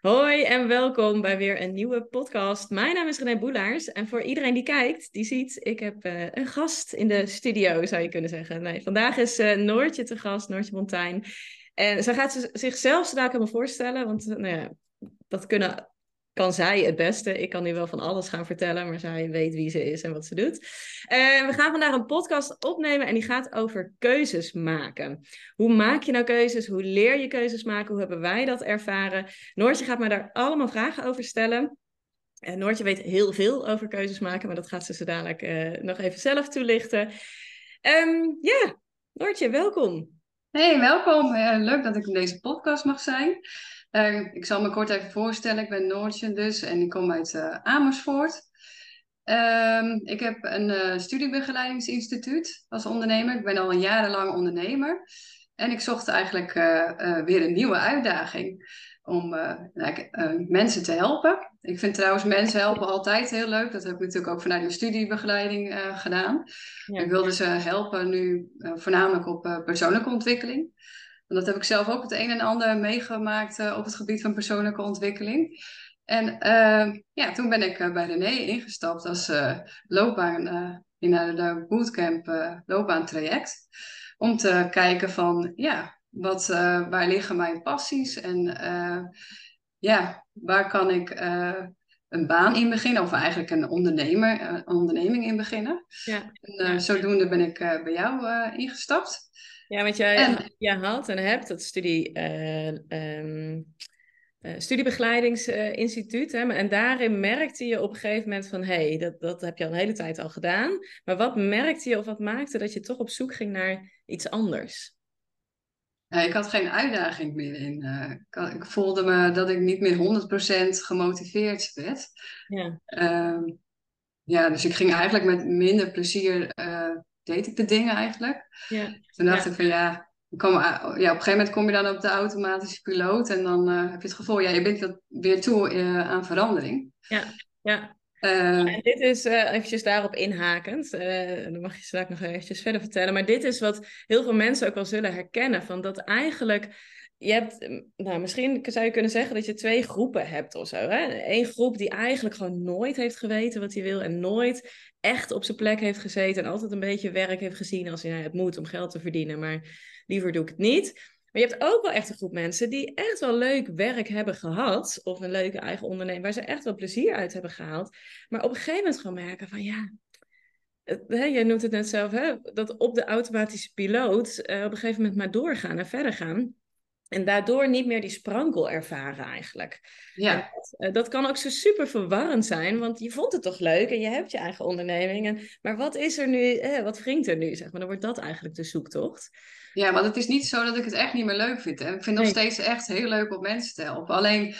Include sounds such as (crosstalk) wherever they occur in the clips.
Hoi en welkom bij weer een nieuwe podcast. Mijn naam is René Boelaars en voor iedereen die kijkt, die ziet, ik heb uh, een gast in de studio, zou je kunnen zeggen. Nee, vandaag is uh, Noortje te gast, Noortje Montijn. En zij gaat zichzelf zo helemaal voorstellen, want nou ja, dat kunnen kan zij het beste. Ik kan nu wel van alles gaan vertellen, maar zij weet wie ze is en wat ze doet. Uh, we gaan vandaag een podcast opnemen en die gaat over keuzes maken. Hoe maak je nou keuzes? Hoe leer je keuzes maken? Hoe hebben wij dat ervaren? Noortje gaat me daar allemaal vragen over stellen. Uh, Noortje weet heel veel over keuzes maken, maar dat gaat ze zo dadelijk uh, nog even zelf toelichten. Um, ja, Noortje, welkom. Hey, welkom. leuk dat ik in deze podcast mag zijn. Uh, ik zal me kort even voorstellen. Ik ben Noortje dus en ik kom uit uh, Amersfoort. Uh, ik heb een uh, studiebegeleidingsinstituut als ondernemer. Ik ben al een jarenlang ondernemer. En ik zocht eigenlijk weer een nieuwe uitdaging om like, mensen te helpen. Ik vind trouwens mensen helpen altijd heel leuk. Dat heb ik natuurlijk ook vanuit de studiebegeleiding gedaan. Ja. Ik wilde ze helpen nu voornamelijk op persoonlijke ontwikkeling dat heb ik zelf ook het een en ander meegemaakt uh, op het gebied van persoonlijke ontwikkeling. En uh, ja, toen ben ik uh, bij René ingestapt als loopbaan in de bootcamp loopbaantraject. Om te kijken van, ja, wat, waar liggen mijn passies en ja, waar kan ik een baan in beginnen, of eigenlijk een, ondernemer, een onderneming in beginnen. Ja. En, zodoende ben ik bij jou ingestapt. Ja, want jij, en, jij had en hebt dat studie, uh, um, uh, studiebegeleidigingsinstituut. Hè, en daarin merkte je op een gegeven moment van... hé, hey, dat, dat heb je al een hele tijd al gedaan. Maar wat merkte je of wat maakte dat je toch op zoek ging naar iets anders? Ja, ik had geen uitdaging meer in. Uh, ik, voelde me dat ik niet meer 100% gemotiveerd werd. Ja. Uh, ja, dus ik ging eigenlijk met minder plezier uh, deed ik de dingen eigenlijk. Ja. Toen dacht ik van ja, kom, ja, op een gegeven moment kom je dan op de automatische piloot en dan uh, heb je het gevoel, ja, je bent weer toe uh, aan verandering. Ja, ja. Uh, en dit is eventjes daarop inhakend, dan mag je straks nog eventjes verder vertellen, maar dit is wat heel veel mensen ook wel zullen herkennen, van dat eigenlijk je hebt, nou, misschien zou je kunnen zeggen dat je twee groepen hebt of zo. Hè? Eén groep die eigenlijk gewoon nooit heeft geweten wat hij wil en nooit echt op zijn plek heeft gezeten en altijd een beetje werk heeft gezien als hij het moet om geld te verdienen, maar liever doe ik het niet. Maar je hebt ook wel echt een groep mensen die echt wel leuk werk hebben gehad, of een leuke eigen onderneming, waar ze echt wel plezier uit hebben gehaald, maar op een gegeven moment gewoon merken van ja, jij noemt het net zelf, hè, dat op de automatische piloot uh, op een gegeven moment maar doorgaan en verder gaan. En daardoor niet meer die sprankel ervaren eigenlijk. Ja. Dat, eh, dat, kan ook zo super verwarrend zijn, want je vond het toch leuk en je hebt je eigen onderneming. En, maar wat is er nu, eh, wat wringt er nu? Zeg maar, dan wordt dat eigenlijk de zoektocht. Ja, want het is niet zo dat ik het echt niet meer leuk vind. Hè. Ik vind het nog steeds echt heel leuk om mensen te helpen. Alleen,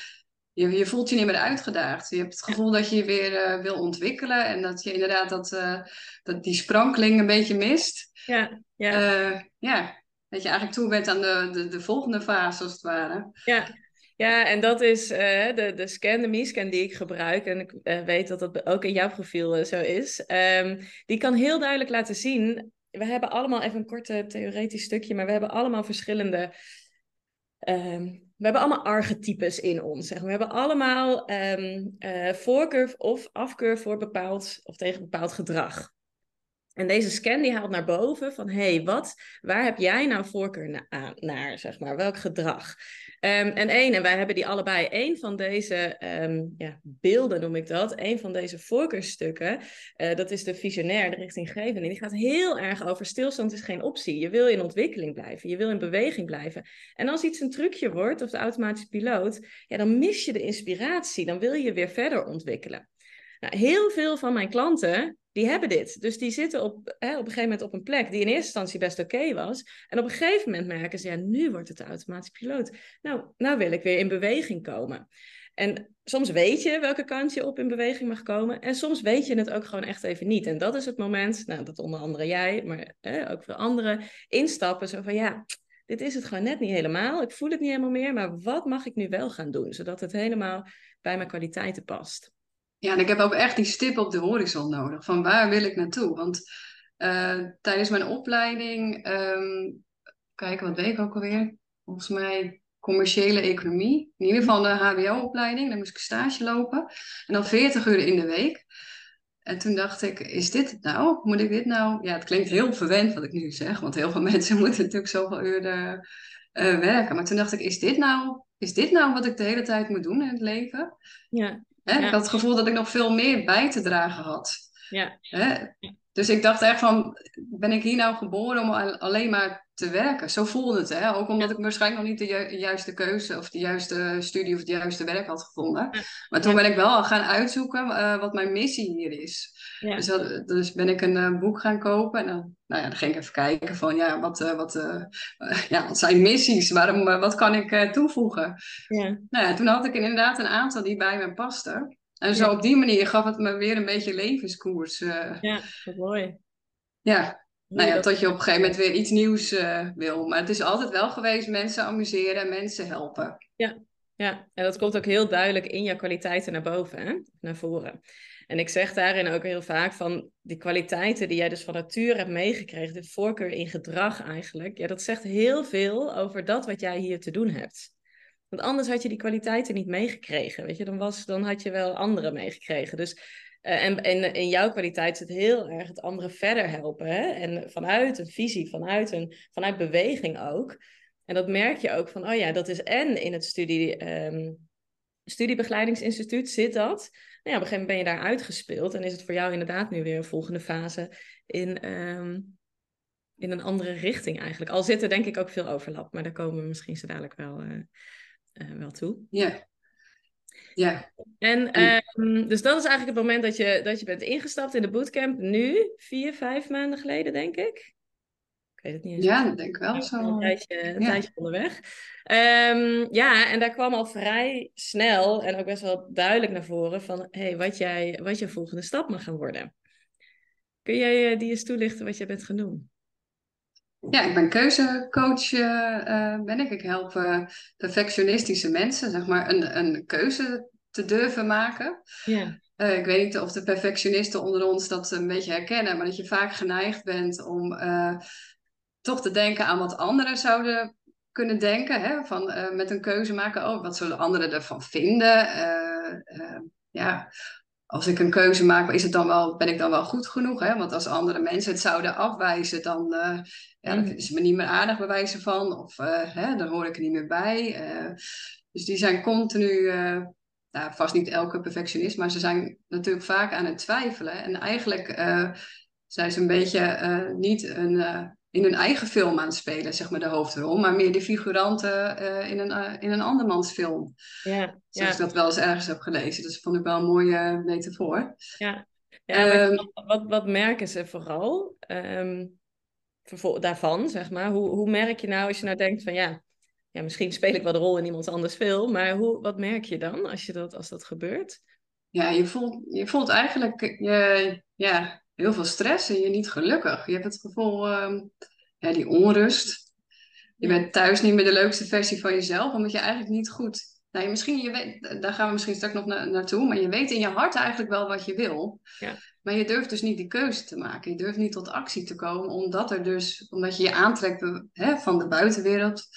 je, je voelt je niet meer uitgedaagd. Je hebt het gevoel dat je je weer uh, wil ontwikkelen en dat je inderdaad dat, uh, dat die sprankeling een beetje mist. Ja, ja. Uh, ja, dat je eigenlijk toe bent aan de, de, de volgende fase, als het ware. Ja, ja, en dat is uh, de, de scan, de MiScan die ik gebruik. En ik uh, weet dat dat ook in jouw profiel uh, zo is. Um, die kan heel duidelijk laten zien. We hebben allemaal even een korte theoretisch stukje, maar we hebben allemaal verschillende. Um, we hebben allemaal archetypes in ons. Zeg. We hebben allemaal um, voorkeur of afkeur voor bepaald of tegen bepaald gedrag. En deze scan die haalt naar boven van, hé, hey, wat, waar heb jij nou voorkeur na naar, zeg maar, welk gedrag? Um, en één, en wij hebben die allebei, één van deze um, ja, beelden noem ik dat, één van deze voorkeurstukken, uh, dat is de visionair, de richtinggevende, die gaat heel erg over stilstand is geen optie. Je wil in ontwikkeling blijven, je wil in beweging blijven. En als iets een trucje wordt, of de automatische piloot, ja, dan mis je de inspiratie, dan wil je weer verder ontwikkelen. Nou, heel veel van mijn klanten die hebben dit. Dus die zitten op, hè, op een gegeven moment op een plek die in eerste instantie best oké was. En op een gegeven moment merken ze, ja, nu wordt het de automatische piloot. Nou, nou wil ik weer in beweging komen. En soms weet je welke kant je op in beweging mag komen. En soms weet je het ook gewoon echt even niet. En dat is het moment, nou, dat onder andere jij, maar hè, ook veel anderen, instappen. Zo van, ja, dit is het gewoon net niet helemaal. Ik voel het niet helemaal meer. Maar wat mag ik nu wel gaan doen? Zodat het helemaal bij mijn kwaliteiten past. Ja, en ik heb ook echt die stip op de horizon nodig. Van waar wil ik naartoe? Want uh, tijdens mijn opleiding, um, kijk, wat deed ik ook alweer? Volgens mij commerciële economie. In ieder geval de HBO-opleiding. Daar moest ik stage lopen. En dan 40 uur in de week. En toen dacht ik, is dit het nou? Moet ik dit nou? Ja, het klinkt heel verwend wat ik nu zeg. Want heel veel (laughs) mensen moeten natuurlijk zoveel uur uh, werken. Maar toen dacht ik, is dit, nou, is dit nou wat ik de hele tijd moet doen in het leven? Ja. Hè? Ik had het gevoel dat ik nog veel meer bij te dragen had. Ja. Hè? Dus ik dacht echt van, ben ik hier nou geboren om alleen maar te werken? Zo voelde het, hè? Ook omdat ik waarschijnlijk nog niet de juiste keuze of de juiste studie of het juiste werk had gevonden. Maar toen ben ik wel gaan uitzoeken uh, wat mijn missie hier is. Ja. Dus, dat, dus, ben ik een uh, boek gaan kopen en dan, nou ja, dan ging ik even kijken van, ja, wat, uh, wat, (laughs) ja, wat zijn missies? Waarom, wat kan ik toevoegen? Ja. Nou ja, toen had ik inderdaad een aantal die bij me pasten. En zo op die manier gaf het me weer een beetje levenskoers. Uh, ja, wat mooi. Ja, nou ja, tot je op een gegeven moment weer iets nieuws uh, wil. Maar het is altijd wel geweest mensen amuseren en mensen helpen. Ja, ja, en dat komt ook heel duidelijk in je kwaliteiten naar boven, hè? naar voren. En ik zeg daarin ook heel vaak van die kwaliteiten die jij dus van nature hebt meegekregen, de voorkeur in gedrag eigenlijk, ja, dat zegt heel veel over dat wat jij hier te doen hebt. Want anders had je die kwaliteiten niet meegekregen. Weet je, dan, was, dan had je wel andere meegekregen. Dus, uh, en, en in jouw kwaliteit zit heel erg het andere verder helpen. Hè? En vanuit een visie, vanuit, een, vanuit beweging ook. En dat merk je ook van, oh ja, dat is en in het studie, um, studiebegeleidingsinstituut zit dat. Nou ja, op een gegeven moment ben je daar uitgespeeld. En is het voor jou inderdaad nu weer een volgende fase in, um, in een andere richting eigenlijk. Al zit er denk ik ook veel overlap, maar daar komen we misschien zo dadelijk wel... Uh, uh, wel toe. Ja. Ja. En, um, dus dat is eigenlijk het moment dat je, dat je bent ingestapt in de bootcamp. Nu, vier, vijf maanden geleden, denk ik. Ik weet het niet eens. Ja, denk ik wel zo. Een tijdje, een ja. tijdje onderweg. Um, ja, en daar kwam al vrij snel en ook best wel duidelijk naar voren van hey, wat, jij, wat je volgende stap mag gaan worden. Kun jij die eens toelichten wat jij bent gaan doen? Ja, ik ben keuzecoach, uh, ben ik. Ik help uh, perfectionistische mensen, zeg maar, een, een keuze te durven maken. Ja. Uh, ik weet niet of de perfectionisten onder ons dat een beetje herkennen, maar dat je vaak geneigd bent om toch te denken aan wat anderen zouden kunnen denken. Hè? Van met een keuze maken, oh, wat zullen anderen ervan vinden? ja, als ik een keuze maak, is het dan wel, ben ik dan wel goed genoeg? Hè? Want als andere mensen het zouden afwijzen, dan, uh, ja, dan is me niet meer aardig bewijzen van. Of uh, hè, dan hoor ik er niet meer bij. Uh, dus die zijn continu, nou, vast niet elke perfectionist, maar ze zijn natuurlijk vaak aan het twijfelen. En eigenlijk zijn ze een beetje niet een in hun eigen film aan het spelen, zeg maar de hoofdrol, maar meer de figuranten uh, in, een, uh, in een andermans film. Ja, Zoals ik dat wel eens ergens heb gelezen. Dus dat vond ik wel een mooie metafoor. Ja, ja um, wat, wat, wat, merken ze vooral um, daarvan, zeg maar? Hoe, hoe merk je nou als je nou denkt van ja, ja, misschien speel ik wel de rol in iemand anders film, maar hoe, wat merk je dan als, je dat, als dat gebeurt? Ja, je voelt, je voelt eigenlijk je, ja, heel veel stress en je niet gelukkig. Je hebt het gevoel, um, ja, die onrust. Je bent thuis niet meer de leukste versie van jezelf, omdat je eigenlijk niet goed. Nou, misschien, je weet, daar gaan we misschien straks nog na naartoe, maar je weet in je hart eigenlijk wel wat je wil. Ja. Maar je durft dus niet die keuze te maken. Je durft niet tot actie te komen, omdat, er dus, omdat je je aantrekt hè, van de buitenwereld.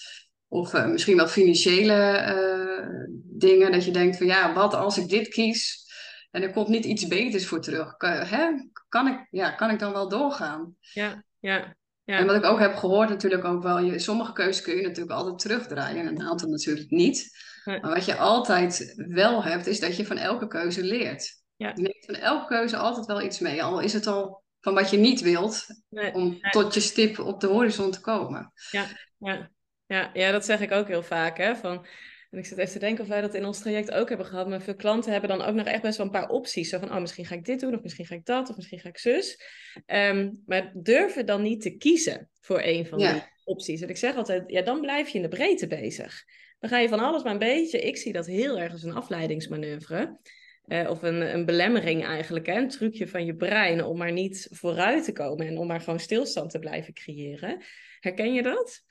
Of uh, misschien wel financiële uh, dingen. Dat je denkt van ja, wat als ik dit kies? En er komt niet iets beters voor terug. Hè? Kan, ik, ja, kan ik dan wel doorgaan? Ja, ja. Ja. En wat ik ook heb gehoord, natuurlijk ook wel, je, sommige keuzes kun je natuurlijk altijd terugdraaien, en een aantal natuurlijk niet. Maar wat je altijd wel hebt, is dat je van elke keuze leert. Ja. Je neemt van elke keuze altijd wel iets mee, al is het al van wat je niet wilt, nee, om nee. tot je stip op de horizon te komen. Ja, ja. Ja, ja, dat zeg ik ook heel vaak. Hè? Van, en ik zit even te denken of wij dat in ons traject ook hebben gehad. Maar veel klanten hebben dan ook nog echt best wel een paar opties. Zo van, oh, misschien ga ik dit doen, of misschien ga ik dat, of misschien ga ik zus. Um, maar durven dan niet te kiezen voor een van Ja. die opties. En ik zeg altijd, ja, dan blijf je in de breedte bezig. Dan ga je van alles maar een beetje. Ik zie dat heel erg als een afleidingsmanoeuvre. Of een, een belemmering eigenlijk, hè? een trucje van je brein om maar niet vooruit te komen en om maar gewoon stilstand te blijven creëren. Herken je dat?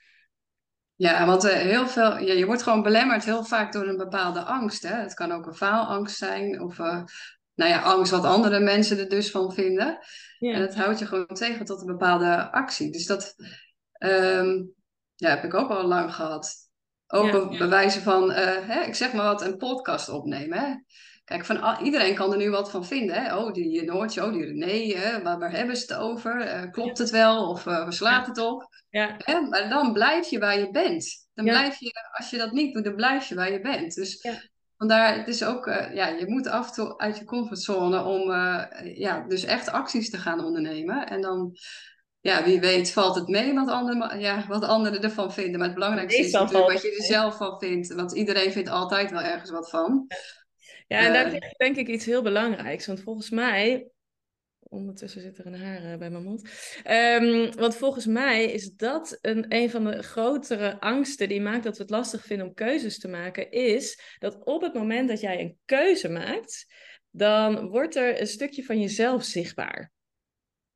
Ja, want eh, heel veel, ja, je wordt gewoon belemmerd heel vaak door een bepaalde angst. Hè? Het kan ook een faalangst zijn of eh, nou ja, angst wat andere mensen er dus van vinden. Ja. En dat houdt je gewoon tegen tot een bepaalde actie. Dus dat ehm, ja, heb ik ook al lang gehad. Ook Ja. be- bewijzen van, eh, hè, ik zeg maar wat, een podcast opnemen. Hè? Kijk, van, al- iedereen kan er nu wat van vinden. Hè? Oh, die Noortje, oh, die René, hè? Waar, waar hebben ze het over? Eh, klopt het wel of eh, waar slaat het op? Ja, Hè? Maar dan blijf je waar je bent. Dan Ja. blijf je, als je dat niet doet, dan blijf je waar je bent. Dus Ja. vandaar, het is ook, eh, ja, je moet af en toe uit je comfortzone om, ja, dus echt acties te gaan ondernemen. En dan, ja, wie weet valt het mee wat anderen, ja, wat anderen ervan vinden. Maar het belangrijkste is natuurlijk wat je er zelf van vindt. Want iedereen vindt altijd wel ergens wat van. ja en daar Eh. zeg je denk ik iets heel belangrijks. Want volgens mij, ondertussen zit er een haar eh, bij mijn mond. Ehm, want volgens mij is dat een, een van de grotere angsten die maakt dat we het lastig vinden om keuzes te maken. Is dat op het moment dat jij een keuze maakt, dan wordt er een stukje van jezelf zichtbaar.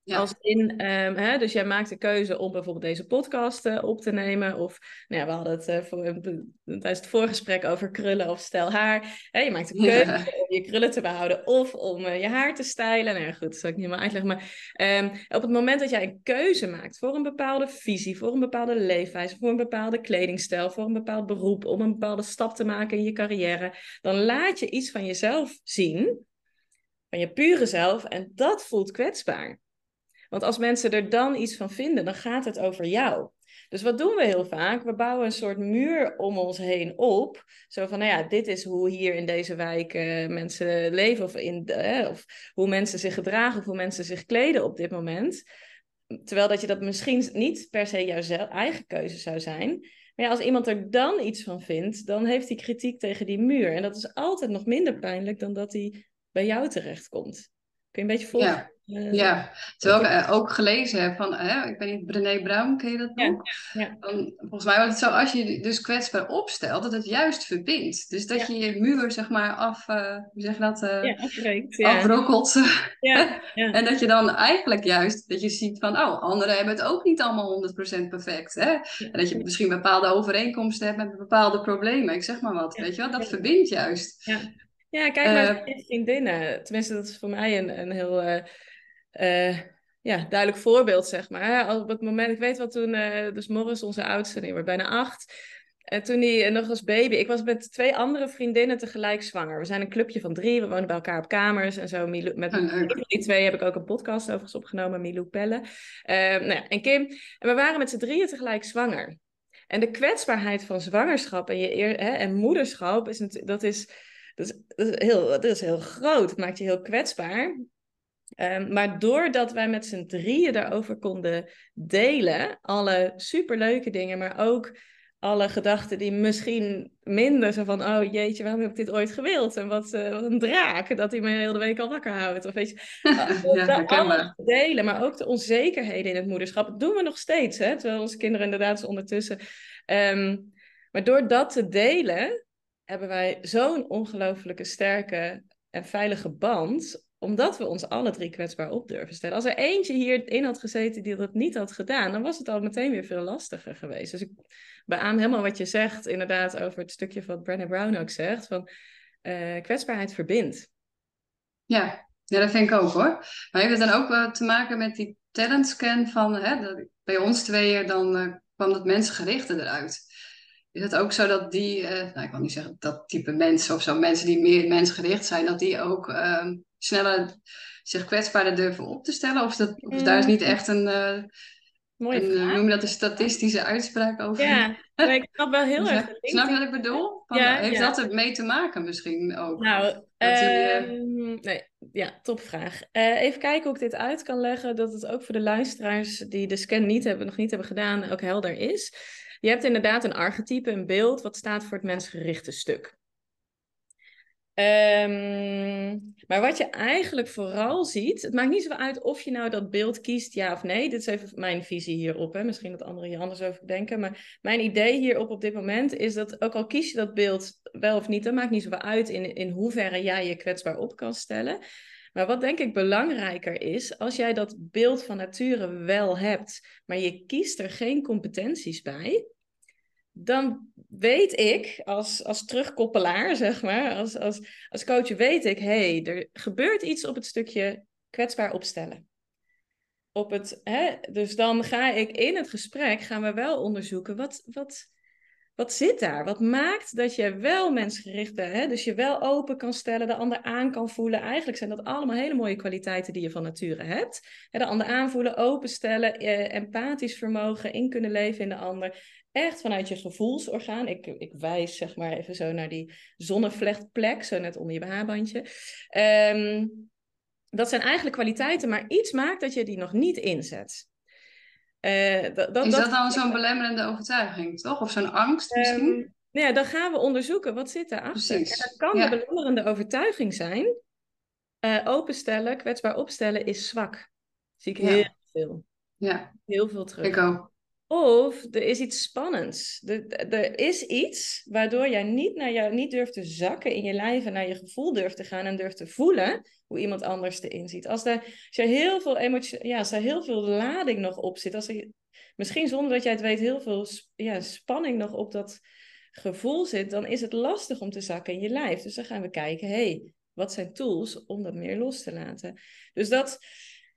Ja. Als in, ehm, hè, dus jij maakt de keuze om bijvoorbeeld deze podcast eh, op te nemen. Of nou ja, we hadden het eh, voor, tijdens het voorgesprek over krullen of stijl haar. Hè, je maakt de keuze Ja. om je krullen te behouden of om eh, je haar te stijlen. Nou ja, goed, dat zal ik niet helemaal uitleggen. Maar ehm, op het moment dat jij een keuze maakt voor een bepaalde visie, voor een bepaalde leefwijze, voor een bepaalde kledingstijl, voor een bepaald beroep, om een bepaalde stap te maken in je carrière, dan laat je iets van jezelf zien, van je pure zelf, en dat voelt kwetsbaar. Want als mensen er dan iets van vinden, dan gaat het over jou. Dus wat doen we heel vaak? We bouwen een soort muur om ons heen op. Zo van, nou ja, dit is hoe hier in deze wijk eh, mensen leven. Of, in, eh, of hoe mensen zich gedragen. Of hoe mensen zich kleden op dit moment. Terwijl dat je dat misschien niet per se jouw eigen keuze zou zijn. Maar ja, als iemand er dan iets van vindt, dan heeft hij kritiek tegen die muur. En dat is altijd nog minder pijnlijk dan dat hij bij jou terechtkomt. Kun je een beetje volgen? Ja. Eh, Ja, terwijl ik eh, ook gelezen heb van, hè, ik ben niet Brené Brown, ken je dat Ja, nog? ja. Dan, volgens mij was het zo, als je je dus kwetsbaar opstelt, dat het juist verbindt. Dus dat je je muur, zeg maar, af, eh, hoe zeg je dat, eh, Ja, afbreekt. Ja. (laughs) Ja, ja. En dat je dan eigenlijk juist, dat je ziet van, oh, anderen hebben het ook niet allemaal 100% perfect. Hè? En dat je misschien bepaalde overeenkomsten hebt met bepaalde problemen, ik zeg maar wat, Ja. weet je wel, dat Ja. verbindt juist. Ja. kijk Eh, mijn vriendinnen. Tenminste, dat is voor mij een, een heel eh, eh, ja, duidelijk voorbeeld, zeg maar. Op het moment, ik weet wel toen, dus Morris, onze oudste, die wordt bijna acht. En toen hij nog als baby, ik was met twee andere vriendinnen tegelijk zwanger. We zijn een clubje van drie, we wonen bij elkaar op kamers en zo. Milou, met Oh, van die twee heb ik ook een podcast overigens opgenomen, Milou Pelle. Eh, nou ja, en Kim. En we waren met z'n drieën tegelijk zwanger. En de kwetsbaarheid van zwangerschap en, je eer, hè, en moederschap, is dat, is, dat, is, dat, is heel, dat is heel groot. Het maakt je heel kwetsbaar. Ehm, maar doordat wij met z'n drieën daarover konden delen, alle superleuke dingen, maar ook alle gedachten die misschien minder zo van, oh jeetje, waarom heb ik dit ooit gewild? En wat, wat een draak, dat hij me heel de week al wakker houdt. Of weet je, (laughs) ja, alles delen, maar ook de onzekerheden in het moederschap. Dat doen we nog steeds, hè? terwijl onze kinderen inderdaad ondertussen. Ehm, maar door dat te delen, hebben wij zo'n ongelooflijke sterke en veilige band omdat we ons alle drie kwetsbaar op durven stellen. Als er eentje hierin had gezeten die dat niet had gedaan, dan was het al meteen weer veel lastiger geweest. Dus ik beaam helemaal wat je zegt, inderdaad, over het stukje wat Brené Brown ook zegt, van eh, kwetsbaarheid verbindt. Ja, ja, dat vind ik ook hoor. Maar heeft het dan ook wel te maken met die talentscan van, hè, bij ons tweeën dan eh, kwam dat mensgerichte eruit. Is het ook zo dat die, eh, nou ik wil niet zeggen dat type mensen of zo, mensen die meer mensgericht zijn, dat die ook ehm, sneller zich kwetsbaarder durven op te stellen? Of, dat, of daar is niet echt een, eh, Mooie een eh, noem dat een statistische uitspraak over? Ja, (laughs) maar ik snap wel heel erg. link Snap je wat ik bedoel? Van, Ja, heeft ja. dat ermee te maken misschien ook? Nou, die, eh, ehm, nee, ja, topvraag. Even kijken hoe ik dit uit kan leggen, dat het ook voor de luisteraars die de scan niet hebben, nog niet hebben gedaan, ook helder is. Je hebt inderdaad een archetype, een beeld, wat staat voor het mensgerichte stuk. Ehm, maar wat je eigenlijk vooral ziet, het maakt niet zo uit of je nou dat beeld kiest, ja of nee. Dit is even mijn visie hierop. Hè. Misschien dat anderen hier anders over denken. Maar mijn idee hierop op dit moment is dat ook al kies je dat beeld wel of niet, dat maakt niet zoveel uit in, in hoeverre jij je kwetsbaar op kan stellen. Maar wat denk ik belangrijker is, als jij dat beeld van nature wel hebt, maar je kiest er geen competenties bij, dan weet ik als, als terugkoppelaar, zeg maar, als, als, als coach weet ik, hé, hey, er gebeurt iets op het stukje kwetsbaar opstellen. Op het, hè, dus dan ga ik in het gesprek, gaan we wel onderzoeken, wat, wat, wat zit daar? Wat maakt dat je wel mensgericht bent? Hè? Dus je wel open kan stellen, de ander aan kan voelen. Eigenlijk zijn dat allemaal hele mooie kwaliteiten die je van nature hebt. De ander aanvoelen, openstellen, eh, empathisch vermogen, in kunnen leven in de ander. Echt vanuit je gevoelsorgaan. Ik, ik wijs zeg maar even zo naar die zonnevlechtplek, zo net onder je BH-bandje. Ehm, dat zijn eigenlijk kwaliteiten, maar iets maakt dat je die nog niet inzet. Uh, dat, is dat, dan zo'n belemmerende overtuiging, toch? Of zo'n angst misschien? Um, nou ja, dan gaan we onderzoeken wat zit daarachter. Precies. En dat kan ja. de belemmerende overtuiging zijn. Uh, openstellen, kwetsbaar opstellen is zwak. Zie ik heel veel. Ja. Heel veel terug. Ik ook. Of er is iets spannends. Er, er is iets waardoor jij niet, naar jou, niet durft te zakken in je lijf en naar je gevoel durft te gaan en durft te voelen hoe iemand anders erin ziet. Als, er, als heel veel ja, als er heel veel lading nog op zit, als er misschien zonder dat jij het weet heel veel ja, spanning nog op dat gevoel zit, dan is het lastig om te zakken in je lijf. Dus dan gaan we kijken, hé, hey, wat zijn tools om dat meer los te laten? Dus dat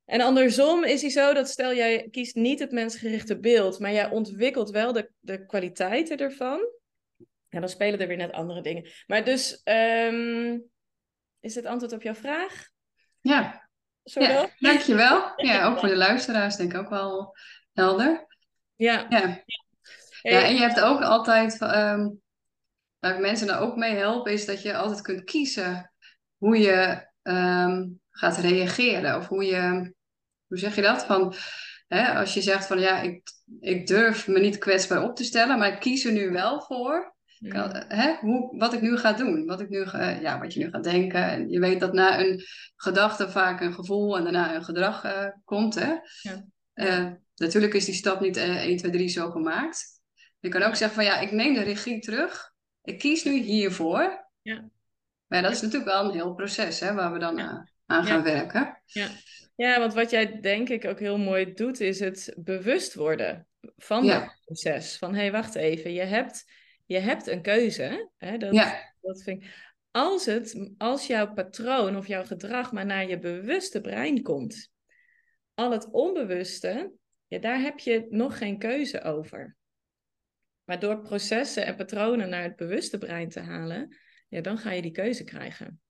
en andersom is hij zo dat stel jij kiest niet het mensgerichte beeld, maar jij ontwikkelt wel de, de kwaliteiten ervan. Ja, dan spelen er weer net andere dingen. Maar dus, um, is het antwoord op jouw vraag? Ja. Zo ja, dankjewel. (laughs) Ja, ook voor de luisteraars denk ik ook wel helder. Ja. Ja, ja en je hebt ook altijd, um, waar ik mensen daar ook mee help, is dat je altijd kunt kiezen hoe je um, gaat reageren. Of hoe je hoe zeg je dat? Van, hè, als je zegt van ja, ik, ik durf me niet kwetsbaar op te stellen, maar ik kies er nu wel voor. Kan, hè, hoe, wat ik nu ga doen, wat, ik nu ga, ja, wat je nu gaat denken. En je weet dat na een gedachte vaak een gevoel en daarna een gedrag uh, komt. Hè? Ja. Uh, natuurlijk is die stap niet uh, 1, 2, 3 zo gemaakt. Je kan ook zeggen van ja, ik neem de regie terug. Ik kies nu hiervoor. Ja. Maar dat is natuurlijk wel een heel proces hè, waar we dan aan gaan werken. Ja. Ja, want wat jij denk ik ook heel mooi doet, is het bewust worden van ja. dat proces. Van hé, hey, wacht even, je hebt, je hebt een keuze. Hè? Dat, ja. dat vind ik. Als, het, als jouw patroon of jouw gedrag maar naar je bewuste brein komt, al het onbewuste, ja, daar heb je nog geen keuze over. Maar door processen en patronen naar het bewuste brein te halen, ja, dan ga je die keuze krijgen.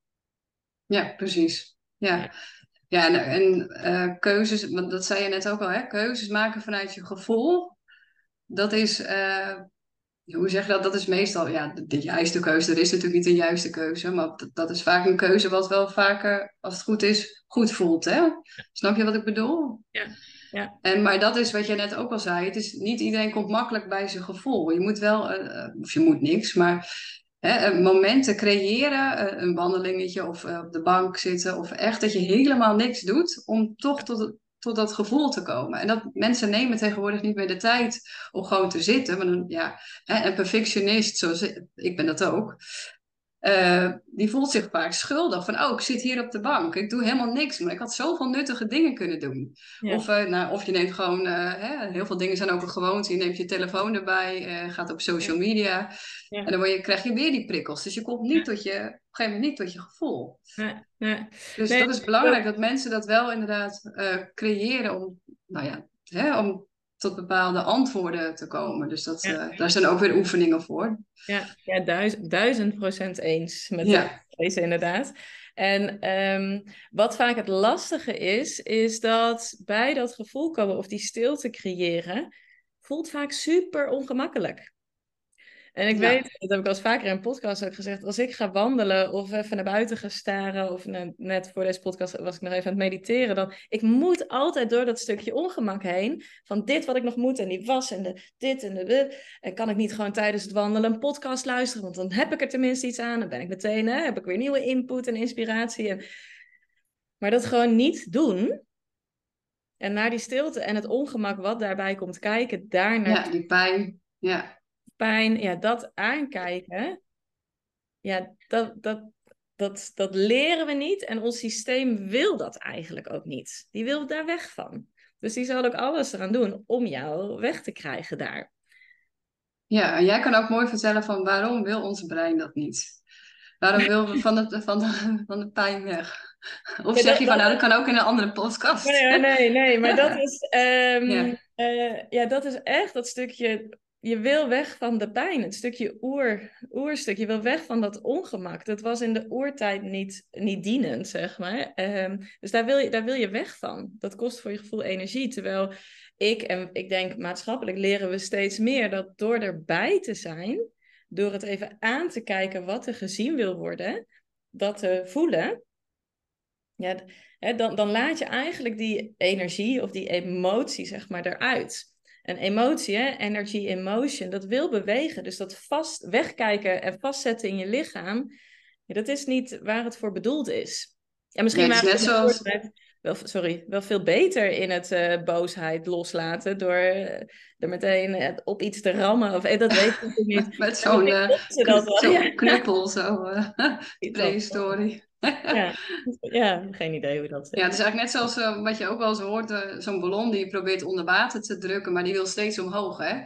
Ja, precies. Ja. Ja, en, en uh, keuzes, want dat zei je net ook al, hè? keuzes maken vanuit je gevoel. Dat is, uh, hoe zeg je dat? Dat is meestal ja, de, de, juiste keuze. Er is natuurlijk niet een juiste keuze, maar dat, dat, is vaak een keuze wat wel vaker, als het goed is, goed voelt. Hè? Snap je wat ik bedoel? Ja. Ja. En, maar dat is wat je net ook al zei. Het is, niet iedereen komt makkelijk bij zijn gevoel. Je moet wel, uh, of je moet niks, maar Hè, momenten creëren, eh, een wandelingetje of eh, op de bank zitten, of echt dat je helemaal niks doet om toch tot, tot dat gevoel te komen. En dat mensen nemen tegenwoordig niet meer de tijd om gewoon te zitten. Maar dan, ja, een perfectionist, zoals ik ben dat ook, uh, die voelt zich vaak schuldig. Van, oh, ik zit hier op de bank. Ik doe helemaal niks. Maar ik had zoveel nuttige dingen kunnen doen. Of, uh, nou, of je neemt gewoon... Uh, hè, heel veel dingen zijn ook een gewoonte. Je neemt je telefoon erbij. gaat op social media. Ja. En dan word je, krijg je weer die prikkels. Dus je komt niet tot je... Op een gegeven moment niet tot je gevoel. Dus dat is belangrijk. Dat mensen dat wel inderdaad creëren. Om, nou ja, hè, om tot bepaalde antwoorden te komen. Dus dat, ja. uh, daar zijn ook weer oefeningen voor. Ja, ja duizend, duizend procent eens met ja. deze inderdaad. En um, wat vaak het lastige is, is dat bij dat gevoel komen of die stilte creëren, voelt vaak super ongemakkelijk. En ik weet, dat heb ik al eens vaker in een podcast ook gezegd, als ik ga wandelen of even naar buiten ga staren, of net voor deze podcast was ik nog even aan het mediteren, dan ik moet altijd door dat stukje ongemak heen, van dit wat ik nog moet en die was en de, dit en de En kan ik niet gewoon tijdens het wandelen een podcast luisteren, want dan heb ik er tenminste iets aan, dan ben ik meteen, hè, heb ik weer nieuwe input en inspiratie. En... Maar dat gewoon niet doen, en naar die stilte en het ongemak wat daarbij komt kijken, daarna. Ja, die pijn. Ja pijn, ja, dat aankijken, ja, dat, dat, dat, dat leren we niet. En ons systeem wil dat eigenlijk ook niet. Die wil daar weg van. Dus die zal ook alles eraan doen om jou weg te krijgen daar. Ja, en jij kan ook mooi vertellen van waarom wil ons brein dat niet? Waarom wil we van, het, van, de, van de pijn weg? Of zeg je van, nou, dat kan ook in een andere podcast. Nee, nee, nee, maar (laughs) dat is, um, ja. Uh, ja, dat is echt dat stukje je wil weg van de pijn, het stukje oer, oerstuk. Je wil weg van dat ongemak. Dat was in de oertijd niet, niet dienend, zeg maar. Ehm, dus daar wil, je, daar wil je weg van. Dat kost voor je gevoel energie. Terwijl ik, en ik denk maatschappelijk leren we steeds meer dat door erbij te zijn, door het even aan te kijken wat er gezien wil worden, dat te voelen, ja, dan, dan laat je eigenlijk die energie of die emotie, zeg maar, eruit. Een emotie, hè, energy in motion, dat wil bewegen. Dus dat vast wegkijken en vastzetten in je lichaam, ja, dat is niet waar het voor bedoeld is. En misschien ja, net zoals... wel, sorry, wel veel beter in het uh, boosheid loslaten door uh, er meteen op iets te rammen. Of dat weet ik (laughs) niet. Met zo'n (laughs) zo knuppel, zo (laughs) prehistorie. Ja. (laughs) ja, geen idee hoe dat zit. Ja, het is eigenlijk net zoals uh, wat je ook wel eens hoort, uh, zo'n ballon die je probeert onder water te drukken, maar die wil steeds omhoog. Hè?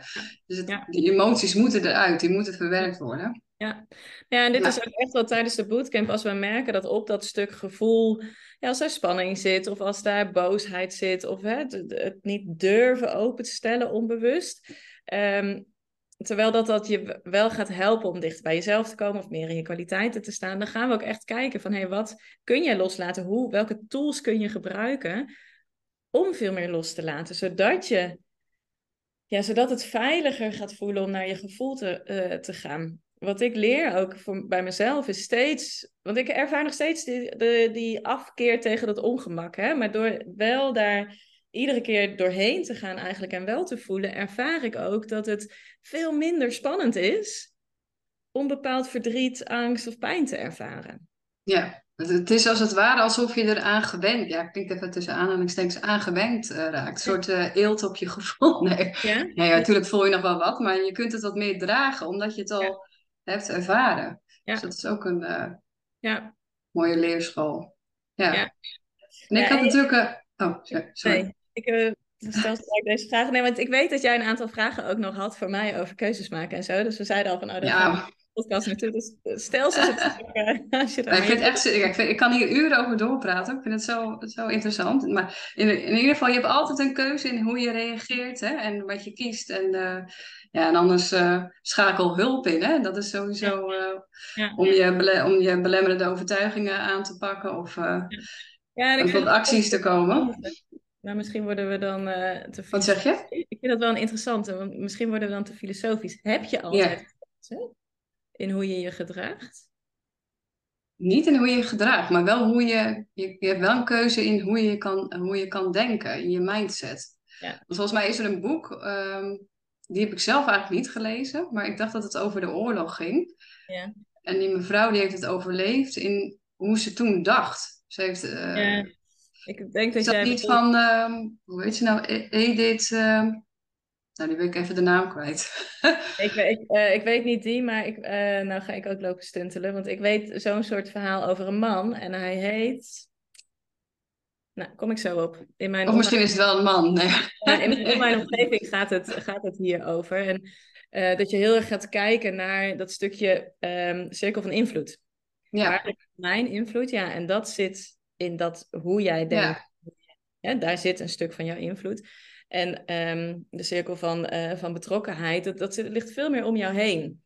Dus het, ja. die emoties moeten eruit, die moeten verwerkt worden. Ja, ja en dit is ook echt wel tijdens de bootcamp, als we merken dat op dat stuk gevoel, ja, als er spanning zit, of als daar boosheid zit, of hè, het, het niet durven open te stellen onbewust. Um, terwijl dat, dat je wel gaat helpen om dicht bij jezelf te komen of meer in je kwaliteiten te staan, dan gaan we ook echt kijken van hé, hey, wat kun je loslaten? Hoe, welke tools kun je gebruiken om veel meer los te laten, zodat je ja, zodat het veiliger gaat voelen om naar je gevoel te, uh, te gaan. Wat ik leer ook voor, bij mezelf is steeds, want ik ervaar nog steeds die, die afkeer tegen dat ongemak, hè? maar door wel daar iedere keer doorheen te gaan eigenlijk en wel te voelen, ervaar ik ook dat het veel minder spannend is om bepaald verdriet, angst of pijn te ervaren. Ja, het is als het ware alsof je eraan gewend, ja, klinkt even tussen aanhalingstekens, aangewend uh, raakt. Een soort uh, eelt op je gevoel. (laughs) Nee. Ja? Natuurlijk voel je nog wel wat, maar je kunt het wat meer dragen, omdat je het al hebt ervaren. Ja. Dus dat is ook een uh, ja. mooie leerschool. Ja. ja. En ik had natuurlijk... oh, sorry. Ik uh, stel deze vragen. Nee, want ik weet dat jij een aantal vragen ook nog had voor mij over keuzes maken en zo. Dus we zeiden al van, oh, dat ja. podcast natuurlijk. Dus stel ze (laughs) als je ik vind echt, ik, vind, ik kan hier uren over doorpraten. Ik vind het zo, zo interessant. Maar in, in ieder geval, je hebt altijd een keuze in hoe je reageert hè, en wat je kiest. En, uh, ja, en anders uh, schakel hulp in. Hè? Dat is sowieso ja. Om, je om je belemmerende overtuigingen aan te pakken of ja, tot acties te komen. Maar misschien worden we dan uh, te Wat zeg je? Ik vind dat wel een interessante, want misschien worden we dan te filosofisch. Heb je altijd yeah. in hoe je je gedraagt? Niet in hoe je je gedraagt, maar wel hoe je, je... Je hebt wel een keuze in hoe je kan, hoe je kan denken, in je mindset. Ja. Want volgens mij is er een boek, um, die heb ik zelf eigenlijk niet gelezen, maar ik dacht dat het over de oorlog ging. Ja. En die mevrouw die heeft het overleefd in hoe ze toen dacht. Ze heeft... Uh, ja ik denk dat, is dat niet van, uh, hoe heet ze nou, e- Edith, uh, nou die weet ik even de naam kwijt. (laughs) ik, ik, uh, ik weet niet die, maar ik, uh, nou ga ik ook lopen stuntelen, want ik weet zo'n soort verhaal over een man en hij heet... Nou, kom ik zo op. In mijn of misschien is het wel een man. Nee. (laughs) in, mijn omgeving gaat het, gaat het hier over. En uh, dat je heel erg gaat kijken naar dat stukje um, cirkel van invloed. Ja. Waar mijn invloed? Ja, en dat zit in dat hoe jij denkt. Ja. daar zit een stuk van jouw invloed. En um, de cirkel van, uh, van betrokkenheid, dat, dat ligt veel meer om jou heen.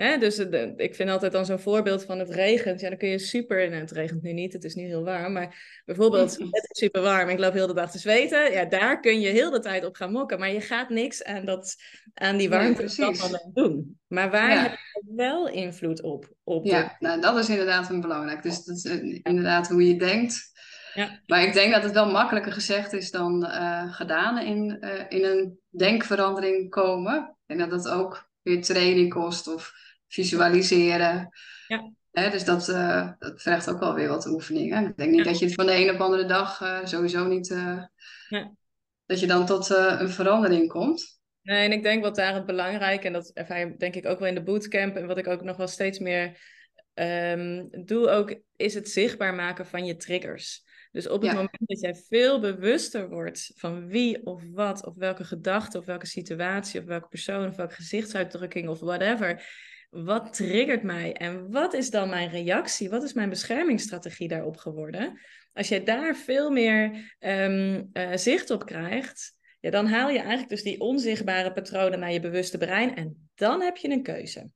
Hè? Dus de, ik vind altijd dan zo'n voorbeeld van het regent. Ja, dan kun je super. Nou, het regent nu niet, het is nu heel warm. Maar bijvoorbeeld, (laughs) het is super warm. Ik loop heel de dag te zweten. Ja, daar kun je heel de tijd op gaan mokken. Maar je gaat niks aan, dat, aan die warmte nee, doen. Maar waar heb je wel invloed op? op ja, nou, dat is inderdaad een belangrijk. Dus dat is eh, inderdaad hoe je denkt. Ja. Maar ik denk dat het wel makkelijker gezegd is dan uh, gedaan in, uh, in een denkverandering komen. En dat dat ook weer training kost of visualiseren. Ja. Dus dat, uh, dat vergt ook wel weer wat oefeningen. Ik denk niet dat je het van de een op de andere dag uh, sowieso niet... Uh, ja. Dat je dan tot een verandering komt. Nee, en ik denk wat daar het belangrijk... en dat ervaar denk ik ook wel in de bootcamp... en wat ik ook nog wel steeds meer um, doe ook... is het zichtbaar maken van je triggers. Dus op het moment dat jij veel bewuster wordt van wie of wat, of welke gedachte, of welke situatie, of welke persoon, of welke gezichtsuitdrukking, of whatever, wat triggert mij en wat is dan mijn reactie? Wat is mijn beschermingsstrategie daarop geworden? Als jij daar veel meer um, uh, zicht op krijgt, ja, dan haal je eigenlijk dus die onzichtbare patronen naar je bewuste brein en dan heb je een keuze.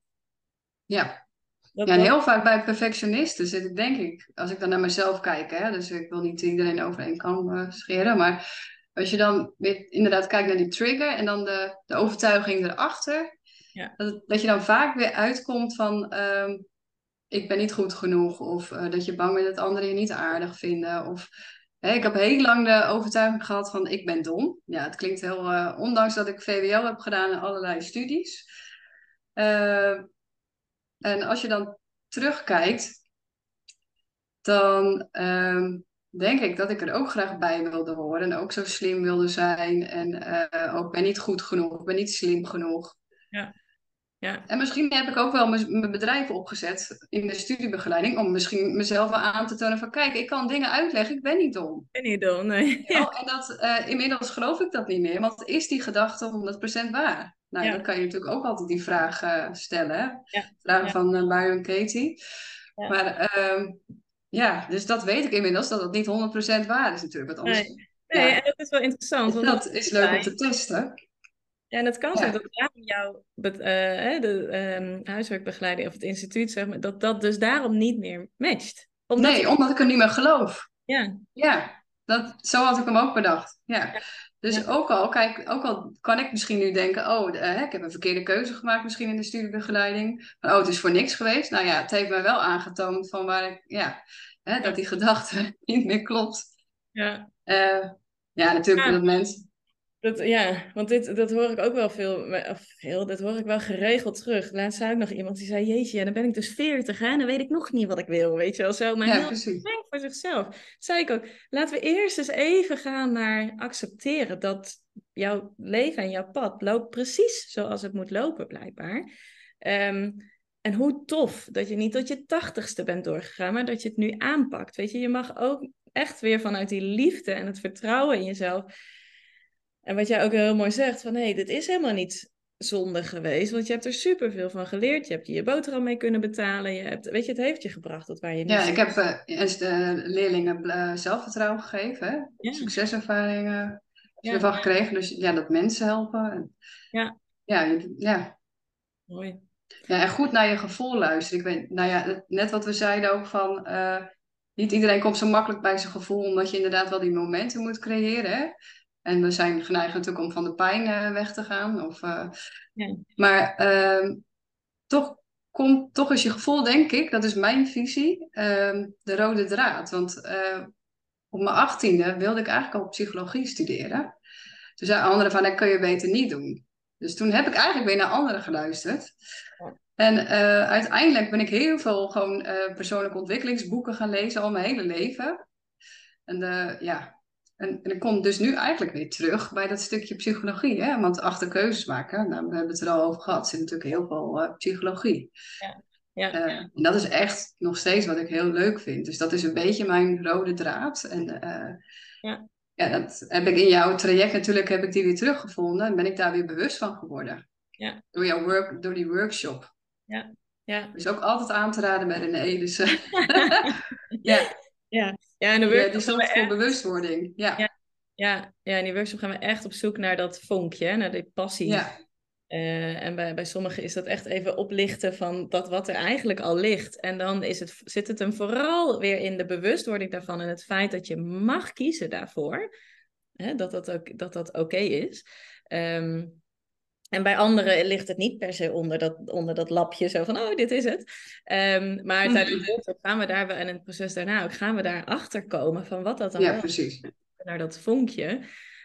Ja. ja, en heel vaak bij perfectionisten zit ik, denk ik, als ik dan naar mezelf kijk, hè, dus ik wil niet iedereen over één kam uh, scheren, maar als je dan weer inderdaad kijkt naar die trigger en dan de, de overtuiging erachter, ja. dat, dat je dan vaak weer uitkomt van ehm, ik ben niet goed genoeg of uh, dat je bang bent dat anderen je niet aardig vinden of ik heb heel lang de overtuiging gehad van ik ben dom. Ja, het klinkt heel, uh, ondanks dat ik VWO heb gedaan en allerlei studies. Uh, en als je dan terugkijkt, dan uh, denk ik dat ik er ook graag bij wilde horen. En ook zo slim wilde zijn. En uh, ook ben niet goed genoeg, ben niet slim genoeg. Ja. Ja. En misschien heb ik ook wel mijn bedrijf opgezet in de studiebegeleiding om misschien mezelf wel aan te tonen van kijk, ik kan dingen uitleggen, ik ben niet dom. Ik ben niet dom, nee. (laughs) Ja. en dat, uh, inmiddels geloof ik dat niet meer, want is die gedachte 100% waar? Nou, dan kan je natuurlijk ook altijd die vraag uh, stellen. Ja. Vraag van uh, Byron Katie. Maar uh, ja, dus dat weet ik inmiddels, dat het niet 100% waar is natuurlijk. Wat anders, nee, nee en dat is wel interessant. Want dat is leuk om te testen. Ja, en het kan zijn dat daarom jouw uh, de um, huiswerkbegeleiding of het instituut, zeg maar, dat dat dus daarom niet meer matcht. Omdat nee, omdat ik hem niet meer geloof. Ja. Ja, dat, zo had ik hem ook bedacht. Ja. Dus Ook, al, kijk, ook al kan ik misschien nu denken, oh, uh, ik heb een verkeerde keuze gemaakt misschien in de studiebegeleiding. oh, het is voor niks geweest. Nou ja, het heeft mij wel aangetoond van waar ik, ja, hè, dat die gedachte (laughs) niet meer klopt. Ja. Uh, ja, natuurlijk dat mensen dat, ja, want dit, dat hoor ik ook wel veel, of veel, dat hoor ik wel geregeld terug. Laatst zei ik nog iemand die zei, jeetje, ja, dan ben ik dus veertig en dan weet ik nog niet wat ik wil, weet je wel zo. Maar ja, heel precies. voor zichzelf. zei ik ook, laten we eerst eens even gaan naar accepteren dat jouw leven en jouw pad loopt precies zoals het moet lopen, blijkbaar. Ehm, en hoe tof dat je niet tot je tachtigste bent doorgegaan, maar dat je het nu aanpakt. Weet je, je mag ook echt weer vanuit die liefde en het vertrouwen in jezelf en wat jij ook heel mooi zegt, van hé, hey, dit is helemaal niet zonde geweest, want je hebt er superveel van geleerd. Je hebt je boterham mee kunnen betalen. Je hebt, weet je, het heeft je gebracht tot waar je nu Ja, ik heb uh, eerst de leerlingen uh, zelfvertrouwen gegeven, ja. succeservaringen ja. ervan gekregen. Dus ja, dat mensen helpen. Ja. Ja, ja. Mooi. Ja, en goed naar je gevoel luisteren. Ik weet, nou ja, net wat we zeiden ook van, uh, niet iedereen komt zo makkelijk bij zijn gevoel, omdat je inderdaad wel die momenten moet creëren. En we zijn geneigd natuurlijk om van de pijn uh, weg te gaan. Of, uh, ja. Maar uh, toch, komt, toch is je gevoel, denk ik, dat is mijn visie, ehm, de rode draad. Want eh, op mijn achttiende wilde ik eigenlijk al psychologie studeren. Toen zei anderen van, dat kun je beter niet doen. Dus toen heb ik eigenlijk weer naar anderen geluisterd. En uiteindelijk ben ik heel veel gewoon persoonlijke ontwikkelingsboeken gaan lezen, al mijn hele leven. En ja, en, en ik kom dus nu eigenlijk weer terug bij dat stukje psychologie. Hè? Want achter keuzes maken, nou, we hebben het er al over gehad, zit natuurlijk heel veel uh, psychologie. Ja. Ja, uh, En dat is echt nog steeds wat ik heel leuk vind. Dus dat is een beetje mijn rode draad. En uh, ja. ja, dat heb ik in jouw traject natuurlijk heb ik die weer teruggevonden. En ben ik daar weer bewust van geworden. Ja. Door jouw work, door die workshop. Ja. Ja. Dus ook altijd aan te raden bij René. Dus, (laughs) (laughs) ja. Ja, ja en de workshop ja, die voor bewustwording. Ja. ja. Ja, ja, in die workshop gaan we echt op zoek naar dat vonkje, naar die passie. Ja. Uh, en bij, bij sommigen is dat echt even oplichten van dat wat er eigenlijk al ligt. En dan is het, zit het hem vooral weer in de bewustwording daarvan en het feit dat je mag kiezen daarvoor. Hè, dat dat ook dat dat oké is. Um, en bij anderen ligt het niet per se onder dat, onder dat lapje, zo van, oh, dit is het. Um, maar mhm. tijdens de workshop gaan we daar, en het proces daarna ook, gaan we daar achter komen van wat dat dan ja, precies. Naar dat vonkje.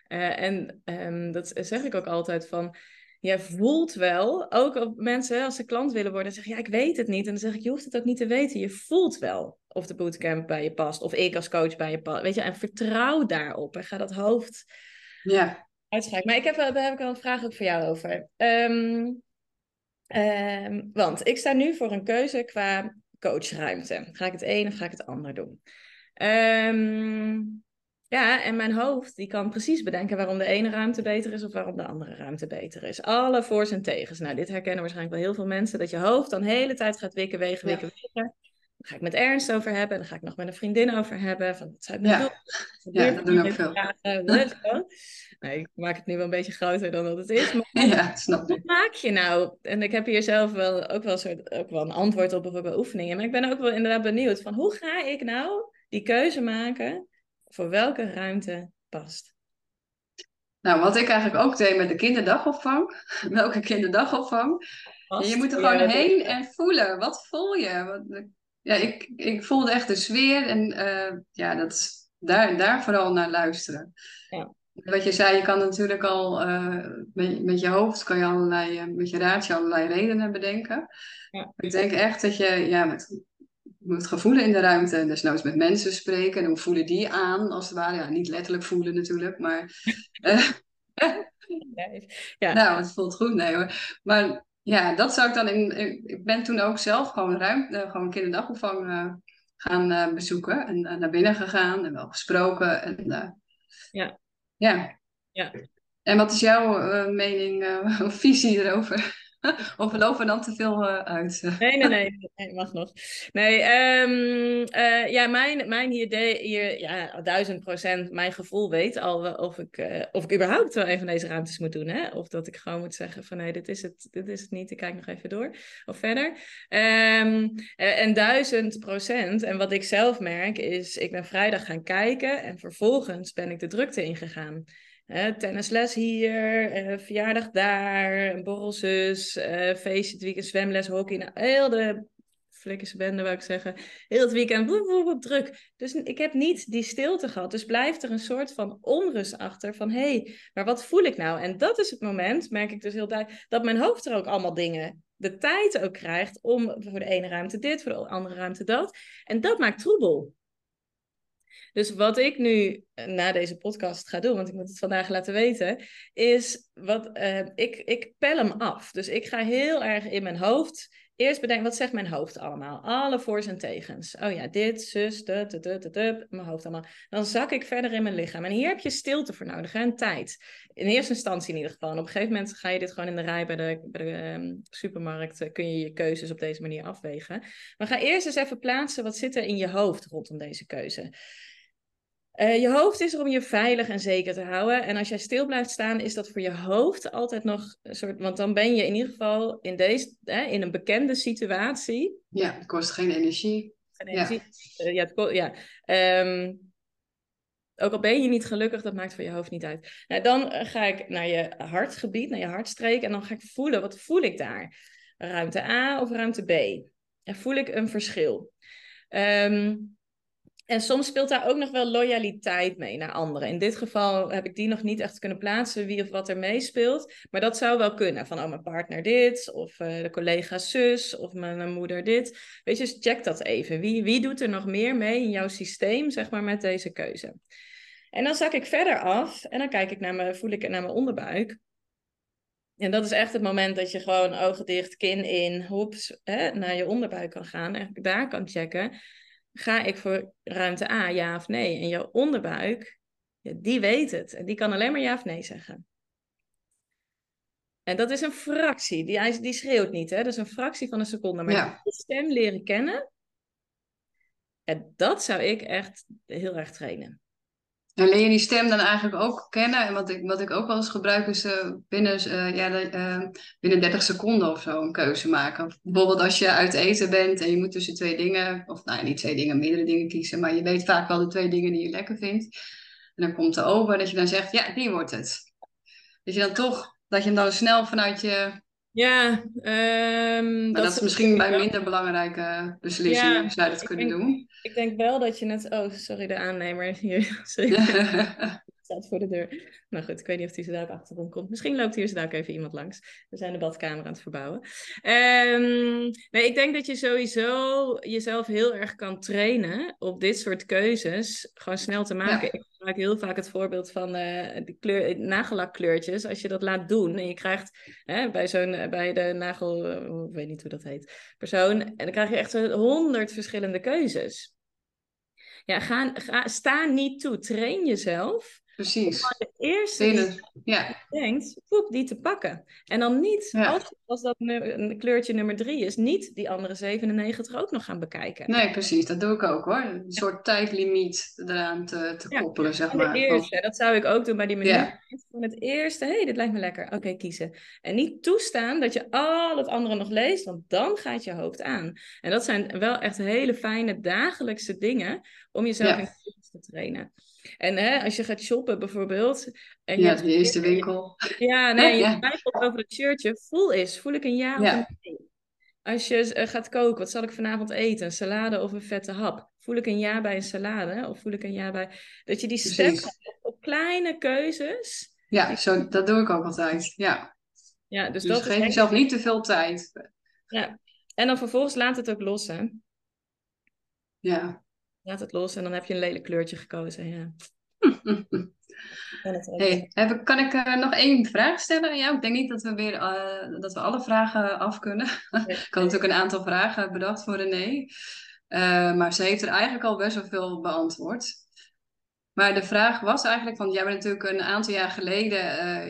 Uh, en um, dat zeg ik ook altijd van, je voelt wel, ook op mensen, als ze klant willen worden, zeggen, ja, ik weet het niet. En dan zeg ik, je hoeft het ook niet te weten. Je voelt wel of de bootcamp bij je past, of ik als coach bij je past. Weet je, en vertrouw daarop en ga dat hoofd... Ja maar ik heb, daar heb ik wel een vraag ook voor jou over. Um, um, want ik sta nu voor een keuze qua coachruimte. Ga ik het een of ga ik het ander doen? Um, ja, en mijn hoofd die kan precies bedenken waarom de ene ruimte beter is of waarom de andere ruimte beter is. Alle voor's en tegens. Nou, dit herkennen waarschijnlijk wel heel veel mensen. Dat je hoofd dan de hele tijd gaat wikken, wegen, wikken, wikken. ga ik met Ernst over hebben. Dan ga ik nog met een vriendin over hebben. Van, wat ik nou Ja. Ja, dat doen ook veel. (laughs) Nee, ik maak het nu wel een beetje groter dan dat het is. Maar (laughs) Ja, snap wat maak je nou? En ik heb hier zelf wel ook wel, een soort, ook wel een antwoord op bijvoorbeeld bij oefeningen. Maar ik ben ook wel inderdaad benieuwd van hoe ga ik nou die keuze maken voor welke ruimte past? Nou, wat ik eigenlijk ook deed met de kinderdagopvang. (laughs) Welke kinderdagopvang? Past je moet er gewoon heen en voelen. Wat voel je? Ja, ik, ik voelde echt de sfeer en eh, ja, dat daar, daar vooral naar luisteren. Ja. Wat je zei, je kan natuurlijk al eh, met, met je hoofd, kan je allerlei, eh, met je raadje allerlei redenen bedenken. Ja. Ik denk echt dat je ja, met, moet gevoelen in de ruimte, eens met mensen spreken en hoe voelen die aan, als het ware. Ja, niet letterlijk voelen natuurlijk, maar (laughs) (laughs) Nee. Ja, nou, het voelt goed, nee hoor. Maar ja, dat zou ik dan in. Ik ben toen ook zelf gewoon ruimte, eh, gewoon kinderdagopvang eh, gaan eh, bezoeken en naar binnen gegaan en wel gesproken. En, Ja. ja. Ja. En wat is jouw mening (laughs) of visie erover? (laughs) of we lopen dan te veel eh, uit? (laughs) Nee, nee, nee, nee, mag nog. Nee, ehm, eh, ja, mijn, mijn idee hier, ja, duizend procent, mijn gevoel weet al of ik, eh, of ik überhaupt wel een van deze ruimtes moet doen, hè? Of dat ik gewoon moet zeggen van nee, dit is het, dit is het niet, ik kijk nog even door of verder. Ehm, eh, en duizend procent, en wat ik zelf merk is, ik ben vrijdag gaan kijken en vervolgens ben ik de drukte ingegaan. Tennisles hier, eh, verjaardag daar, een borrelzus, eh, feestje het weekend, zwemles, hockey. Nou, heel de flikkerse bende, wou ik zeggen. Heel het weekend, woep, woep, woep, druk. Dus ik heb niet die stilte gehad. Dus blijft er een soort van onrust achter van... hé, hey, maar wat voel ik nou? En dat is het moment, merk ik dus heel duidelijk... dat mijn hoofd er ook allemaal dingen... de tijd ook krijgt om voor de ene ruimte dit, voor de andere ruimte dat. En dat maakt troebel. Dus wat ik nu eh, na deze podcast ga doen, want ik moet het vandaag laten weten, is wat eh, ik, ik pel hem af. Dus ik ga heel erg in mijn hoofd eerst bedenken, wat zegt mijn hoofd allemaal? Alle voor's en tegens. Oh ja, dit, zus, dat, dat, dat, dat, mijn hoofd allemaal. Dan zak ik verder in mijn lichaam. En hier heb je stilte voor nodig en tijd. In eerste instantie in ieder geval. Op een gegeven moment ga je dit gewoon in de rij bij de, bij de ehm, supermarkt, eh, kun je je keuzes op deze manier afwegen. Maar ga eerst eens even plaatsen, wat zit er in je hoofd rondom deze keuze? Uh, je hoofd is er om je veilig en zeker te houden. En als jij stil blijft staan, is dat voor je hoofd altijd nog een soort. Want dan ben je in ieder geval in, deze, hè, in een bekende situatie. Ja, het kost geen energie. En energie. Ja, uh, ja, het, ja. Um, ook al ben je niet gelukkig, dat maakt voor je hoofd niet uit. Nou, dan ga ik naar je hartgebied, naar je hartstreek. En dan ga ik voelen, wat voel ik daar? Ruimte A of ruimte B? En voel ik een verschil? Um, en soms speelt daar ook nog wel loyaliteit mee naar anderen. In dit geval heb ik die nog niet echt kunnen plaatsen, wie of wat er meespeelt. Maar dat zou wel kunnen. Van, oh, mijn partner dit, of uh, de collega zus, of mijn, mijn, moeder dit. Weet je, dus check dat even. Wie, wie doet er nog meer mee in jouw systeem, zeg maar, met deze keuze? En dan zak ik verder af en dan kijk ik naar mijn, voel ik naar mijn onderbuik. En dat is echt het moment dat je gewoon ogen dicht, kin in, hoeps, hè, naar je onderbuik kan gaan. En daar kan checken ga ik voor ruimte A, ja of nee? En je onderbuik, ja, die weet het. En die kan alleen maar ja of nee zeggen. En dat is een fractie. Die, die schreeuwt niet, hè? Dat is een fractie van een seconde. Maar Ja. die stem leren kennen, en dat zou ik echt heel erg trainen. En leer je die stem dan eigenlijk ook kennen? En wat ik, wat ik ook wel eens gebruik is eh, binnen, eh, ja, de, eh, binnen 30 seconden of zo een keuze maken. Bijvoorbeeld als je uit eten bent en je moet tussen twee dingen, of nou niet twee dingen, meerdere dingen kiezen. Maar je weet vaak wel de twee dingen die je lekker vindt. En dan komt er over dat je dan zegt, ja, die wordt het. Dat je dan toch, dat je hem dan snel vanuit je... Ja, um, dat, dat is misschien bij minder belangrijke beslissingen Ja, zou je dat kunnen denk- doen. Ik denk wel dat je het... Oh, sorry, de aannemer hier. (laughs) Sorry. (laughs) staat voor de deur. Nou goed, ik weet niet of hij zo daar achterom komt. Misschien loopt hier zo ook even iemand langs. We zijn de badkamer aan het verbouwen. Ehm, nee, ik denk dat je sowieso jezelf heel erg kan trainen op dit soort keuzes. Gewoon snel te maken. Ja. Ik gebruik heel vaak het voorbeeld van eh de kleur, nagellakkleurtjes. Als je dat laat doen en je krijgt hè, bij zo'n bij de nagel, eh, ik weet niet hoe dat heet, persoon. En dan krijg je echt honderd verschillende keuzes. Ja, ga, ga, sta niet toe. Train jezelf precies. de eerste die ja, denkt, poep, die te pakken. En dan niet, Ja. als, als dat nu- een kleurtje nummer drie is, niet die andere 97 ook nog gaan bekijken. nee, precies. Dat doe ik ook hoor. Een soort tijdlimiet eraan te, te koppelen, zeg de maar. Eerste, dat zou ik ook doen bij die menu. Ja. Van het eerste, hé, hey, dit lijkt me lekker. Oké, kiezen. En niet toestaan dat je al het andere nog leest, want dan gaat je hoofd aan. En dat zijn wel echt hele fijne dagelijkse dingen om jezelf in te trainen. En hè, als je gaat shoppen bijvoorbeeld. En Ja, de eerste winkel. Ja, nee, je Ja. twijfelt over het shirtje. Voel is, voel ik een ja, Ja. of een nee? Als je eh, gaat koken, wat zal ik vanavond eten? Een salade of een vette hap? Voel ik een ja bij een salade? Of voel ik een ja bij... Dat je die hebt op kleine keuzes. Ja, zo, dat doe ik ook altijd. Ja. Ja, dus, Dus, dat is geef echt- jezelf niet te veel tijd. Ja. En dan vervolgens laat het ook los, hè. Ja. Laat het los en dan heb je een lelijk kleurtje gekozen, ja. (laughs) Hey, heb kan ik eh, nog één vraag stellen aan jou? Ik denk niet dat we weer eh, dat we alle vragen af kunnen. (laughs) ik had natuurlijk een aantal vragen bedacht voor René. Eh, maar ze heeft er eigenlijk al best wel veel beantwoord. Maar de vraag was eigenlijk, want jij bent natuurlijk een aantal jaar geleden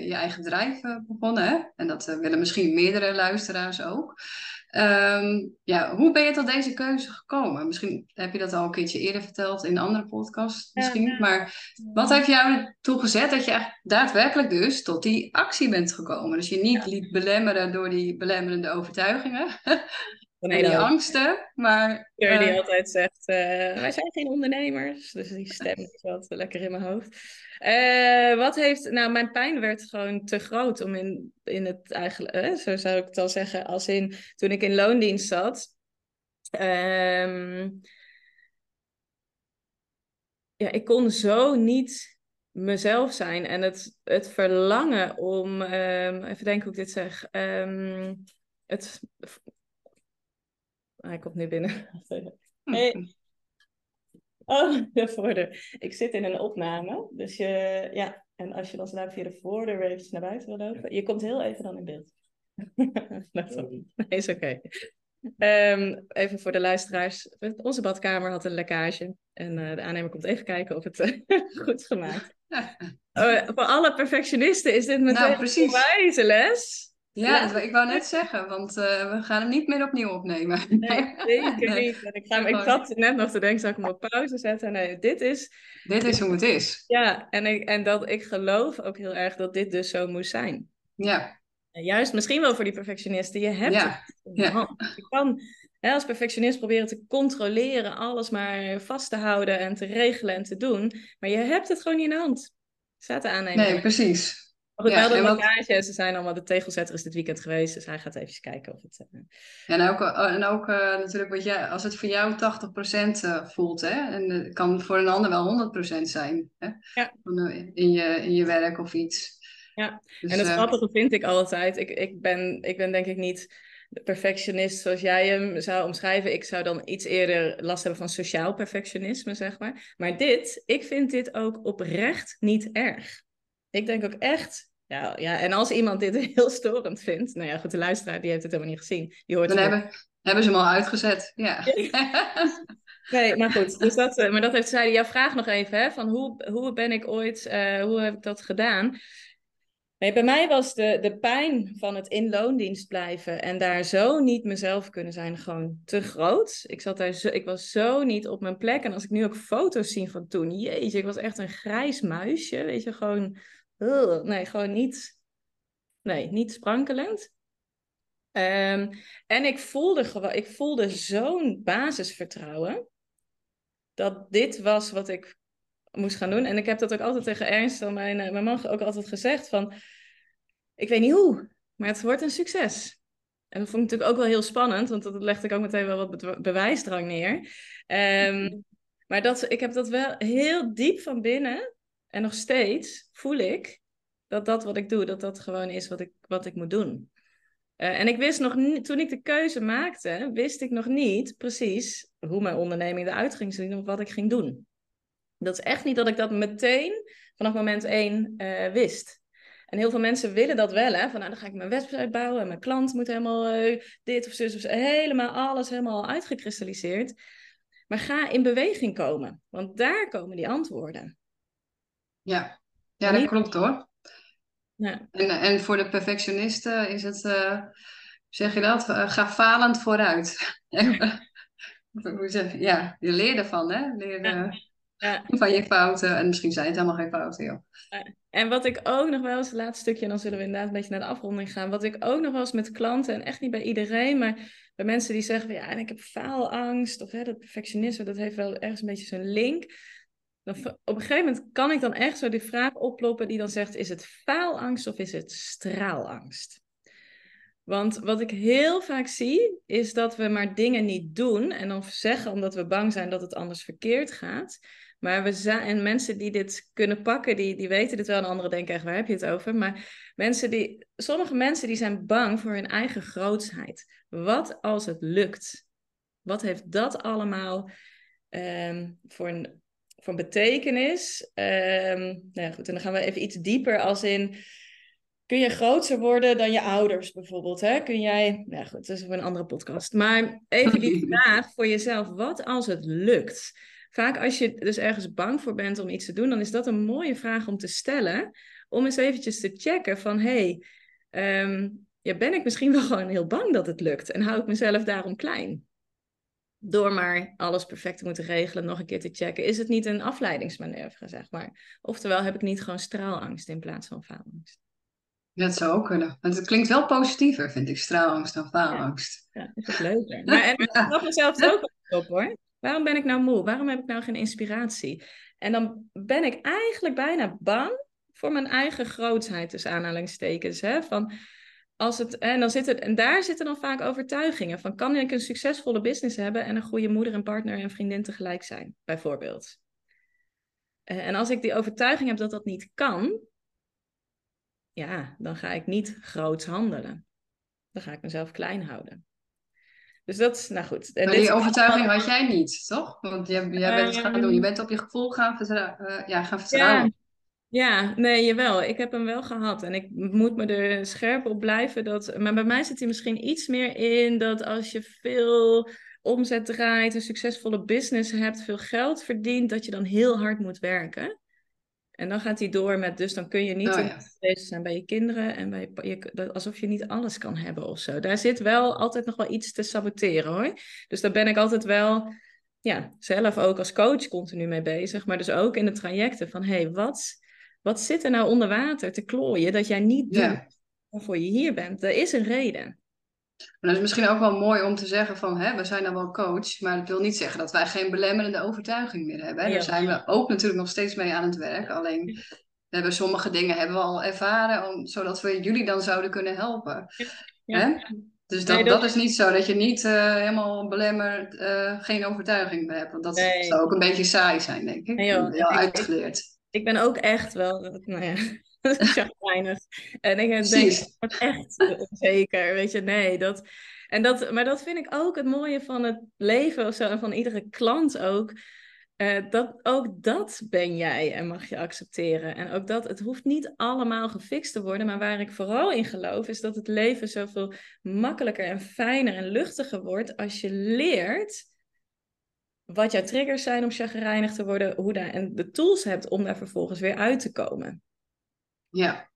je eigen bedrijf begonnen. Hè? En dat willen misschien meerdere luisteraars ook. Ehm, ja, hoe ben je tot deze keuze gekomen? Misschien heb je dat al een keertje eerder verteld in een andere podcast misschien. Ja, ja. Maar wat heeft jou ertoe gezet dat je echt daadwerkelijk dus tot die actie bent gekomen? Dus je niet liet belemmeren door die belemmerende overtuigingen (laughs) Hele die angsten, maar... Die eh, altijd zegt, eh, wij zijn geen ondernemers. Dus die stem is wat lekker in mijn hoofd. Eh, wat heeft, nou mijn pijn werd gewoon te groot om in, in het eigenlijk, zo zou ik het al zeggen, als in toen ik in loondienst zat. ehm, ja, ik kon zo niet mezelf zijn. En het, het verlangen om, ehm, even denken hoe ik dit zeg. ehm, het, hij komt nu binnen. (laughs) Hey. Oh, de voordeur. Ik zit in een opname. Dus je, ja. En als je dan snel via de voordeur weer eventjes naar buiten wil lopen. Je komt heel even dan in beeld. (laughs) Dat nee, is oké. Ehm, even voor de luisteraars. Onze badkamer had een lekkage. En eh, de aannemer komt even kijken of het eh, (laughs) goed is gemaakt. Eh, voor alle perfectionisten is dit meteen Nou, een precies. wijze les. Ja, ik wou net zeggen, want eh, we gaan hem niet meer opnieuw opnemen. Nee, zeker (laughs) Nee. niet. En ik, ga, ik zat net nog te denken, zal ik hem op pauze zetten? Nee, dit is... Dit is hoe het is. Ja, en, ik, en dat ik geloof ook heel erg dat dit dus zo moest zijn. Ja, En juist misschien wel voor die perfectionisten. Je hebt Ja, het in de ja. hand. Je kan hè, als perfectionist proberen te controleren, alles maar vast te houden en te regelen en te doen. Maar je hebt het gewoon niet in de hand. Staat de aannemer. nee, precies. Maar goed, ja, en wat-. Ze zijn allemaal, de tegelzetter is dit weekend geweest. Dus hij gaat even kijken of het... eh, En ook, eh, en ook eh, natuurlijk wat jij, als het voor jou 80% eh, voelt, hè, en het kan voor een ander wel 100% zijn, hè, Ja. In, je, in je werk of iets. Ja, Dus, En het grappige vind ik altijd, ik, ik, ben, ik ben denk ik niet de perfectionist zoals jij hem zou omschrijven. Ik zou dan iets eerder last hebben van sociaal perfectionisme, zeg maar. Maar dit, ik vind dit ook oprecht niet erg. Ik denk ook echt, ja, ja en als iemand dit (laughs) heel storend vindt, nou ja, goed, de luisteraar die heeft het helemaal niet gezien. Die hoort dan hebben, hebben ze hem al uitgezet. Ja. (laughs) Nee, maar goed. Dus dat, eh, maar dat heeft zij jouw vraag nog even, hè? Van hoe, hoe ben ik ooit, eh, hoe heb ik dat gedaan? Nee, bij mij was de, de pijn van het in loondienst blijven en daar zo niet mezelf kunnen zijn gewoon te groot. Ik, zat daar zo, ik was zo niet op mijn plek. En als ik nu ook foto's zie van toen, jeetje, ik was echt een grijs muisje. Weet je, gewoon, nee, gewoon niet, nee, niet sprankelend. Ehm, en ik voelde gewoon, ik voelde zo'n basisvertrouwen dat dit was wat ik moest gaan doen. En ik heb dat ook altijd tegen Ernst, mijn, eh, mijn man, ook altijd gezegd van, ik weet niet hoe, maar het wordt een succes. En dat vond ik natuurlijk ook wel heel spannend, want dat legde ik ook meteen wel wat be- bewijsdrang neer. Ehm, maar dat, ik heb dat wel heel diep van binnen, en nog steeds voel ik dat dat wat ik doe, dat dat gewoon is wat ik, wat ik moet doen. Eh, en ik wist nog toen ik de keuze maakte, wist ik nog niet precies hoe mijn onderneming eruit ging zien of wat ik ging doen. Dat is echt niet dat ik dat meteen vanaf moment één eh, wist. En heel veel mensen willen dat wel, hè? Van nou, dan ga ik mijn website bouwen en mijn klant moet helemaal eh, dit of zus of zo. Helemaal alles helemaal uitgekristalliseerd. Maar ga in beweging komen, want daar komen die antwoorden. Ja. Ja, dat klopt hoor. Ja. En, en voor de perfectionisten is het, uh, zeg je dat, uh, ga falend vooruit. (laughs) Ja, je leert ervan, hè? Leer ja. Ja. van je fouten. En misschien zijn het helemaal geen fouten, joh. En wat ik ook nog wel eens, het laatste stukje, en dan zullen we inderdaad een beetje naar de afronding gaan. Wat ik ook nog wel eens met klanten, en echt niet bij iedereen, maar bij mensen die zeggen, ja, en ik heb faalangst, of hè, dat perfectionisme, dat heeft wel ergens een beetje zo'n link. Op een gegeven moment kan ik dan echt zo die vraag oploppen die dan zegt, is het faalangst of is het straalangst? Want wat ik heel vaak zie, is dat we maar dingen niet doen en dan zeggen omdat we bang zijn dat het anders verkeerd gaat. Maar we en mensen die dit kunnen pakken, die, die weten dit wel. En anderen denken echt, waar heb je het over? Maar mensen die, sommige mensen die zijn bang voor hun eigen grootsheid. Wat als het lukt? Wat heeft dat allemaal um, voor, een, een betekenis? Um, nou ja, goed, en dan gaan we even iets dieper als in... Kun je groter worden dan je ouders bijvoorbeeld? Hè? Kun jij, nou goed, dat is voor een andere podcast. Maar even die (laughs) vraag voor jezelf. Wat als het lukt? vaak als je dus ergens bang voor bent om iets te doen, dan is dat een mooie vraag om te stellen. Om eens eventjes te checken van, hé, hey, um, ja, ben ik misschien wel gewoon heel bang dat het lukt? En hou ik mezelf daarom klein? Door maar alles perfect te moeten regelen, nog een keer te checken. Is het niet een afleidingsmanoeuvre, zeg maar? Oftewel, heb ik niet gewoon straalangst in plaats van faalangst? Dat zou ook kunnen. Want het klinkt wel positiever, vind ik, straalangst dan faalangst. Ja, ja is leuker. Maar (laughs) en ik snap mezelf ook op, hoor. Waarom ben ik nou moe? Waarom heb ik nou geen inspiratie? En dan ben ik eigenlijk bijna bang voor mijn eigen grootheid, dus aanhalingstekens. Hè? Van als het, en, dan zit het, en daar zitten dan vaak overtuigingen van kan ik een succesvolle business hebben en een goede moeder en partner en vriendin tegelijk zijn, bijvoorbeeld. Eh, en als ik die overtuiging heb dat dat niet kan, ja, dan ga ik niet groots handelen. Dan ga ik mezelf klein houden. Dus dat is, nou goed. Maar die overtuiging had jij niet, toch? Want jij, jij bent het gaan doen. Je bent op je gevoel gaan, vertrouwen, uh, ja, gaan vertrouwen. Ja. nee, jawel. Ik heb hem wel gehad. En ik moet me er scherp op blijven. Dat, maar bij mij zit hij misschien iets meer in dat als je veel omzet draait, een succesvolle business hebt, veel geld verdient, dat je dan heel hard moet werken. En dan gaat hij door met, dus dan kun je niet oh, bezig zijn bij je kinderen en bij je, alsof je niet alles kan hebben of zo. Daar zit wel altijd nog wel iets te saboteren hoor. Dus daar ben ik altijd wel, ja, zelf ook als coach continu mee bezig. Maar dus ook in de trajecten van, hé, hey, wat, wat zit er nou onder water te klooien dat jij niet doet waarvoor je hier bent? Er is een reden. Dat is misschien ook wel mooi om te zeggen van, hè, we zijn dan wel coach, maar dat wil niet zeggen dat wij geen belemmerende overtuiging meer hebben. Hè. Daar zijn we ook natuurlijk nog steeds mee aan het werk. Alleen we hebben sommige dingen hebben we al ervaren, om, zodat we jullie dan zouden kunnen helpen. Ja. Hè? Dus dat, dat... is niet zo dat je niet uh, helemaal belemmerd uh, geen overtuiging meer hebt. Want dat nee. zou ook een beetje saai zijn, denk ik. Nee, heel uitgeleerd. Ik, ben ook echt wel, nou ja, (laughs) chagrijnig. En ik denk, het echt onzeker, weet je, nee. Dat, en dat, maar dat vind ik ook het mooie van het leven of zo, en van iedere klant ook. Uh, dat, ook dat ben jij en mag je accepteren. En ook dat, het hoeft niet allemaal gefixt te worden, maar waar ik vooral in geloof, is dat het leven zoveel makkelijker en fijner en luchtiger wordt als je leert wat jouw triggers zijn om chagrijnig te worden, hoe daar, en de tools hebt om daar vervolgens weer uit te komen. Ja.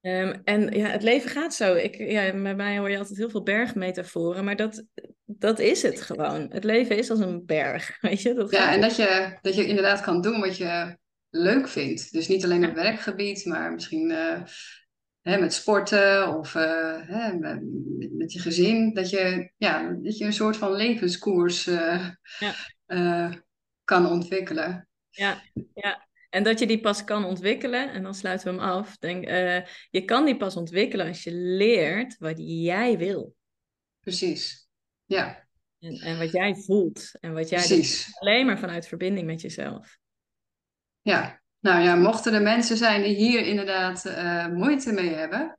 Um, en ja, het leven gaat zo. Ik, ja, bij mij hoor je altijd heel veel bergmetaforen, maar dat, dat is het gewoon. Het leven is als een berg, (laughs) weet je. Dat ja, en dat je, dat je inderdaad kan doen wat je leuk vindt. Dus niet alleen op werkgebied, maar misschien uh, hè, met sporten of uh, hè, met, met, je gezin. Dat je, ja, dat je een soort van levenskoers uh, ja. kan ontwikkelen. Ja, ja. En dat je die pas kan ontwikkelen, en dan sluiten we hem af. Denk, je kan die pas ontwikkelen als je leert wat jij wil. Precies, ja. En, en wat jij voelt. En wat jij dus alleen maar vanuit verbinding met jezelf. Ja, nou ja, mochten er mensen zijn die hier inderdaad uh, moeite mee hebben,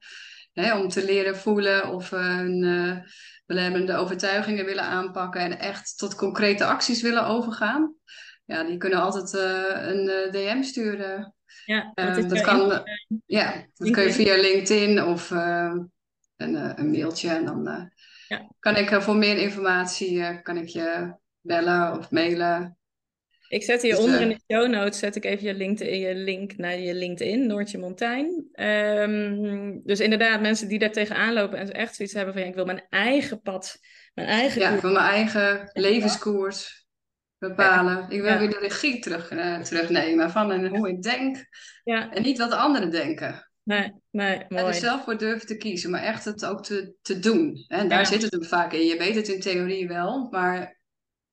hè, om te leren voelen of hun uh, belemmerende overtuigingen willen aanpakken en echt tot concrete acties willen overgaan ja, die kunnen altijd een eh, DM sturen. Ja, uh, dat kan, ja, dat kun je via LinkedIn of een, een mailtje. En dan ja. kan ik voor meer informatie kan ik je bellen of mailen. Ik zet hieronder dus, uh, in de show notes, zet ik even je link, je link naar je LinkedIn, Noortje Montijn. Um, dus inderdaad, mensen die daar tegenaan lopen en echt zoiets hebben van, ja, ik wil mijn eigen pad, mijn eigen... Ja, ik wil mijn eigen levenskoers bepalen. Ik wil weer de regie terug, uh, terugnemen van en hoe ik denk ja. en niet wat anderen denken. Nee, nee, mooi. En er zelf voor durven te kiezen, maar echt het ook te, te doen. En daar zit het hem vaak in. Je weet het in theorie wel, maar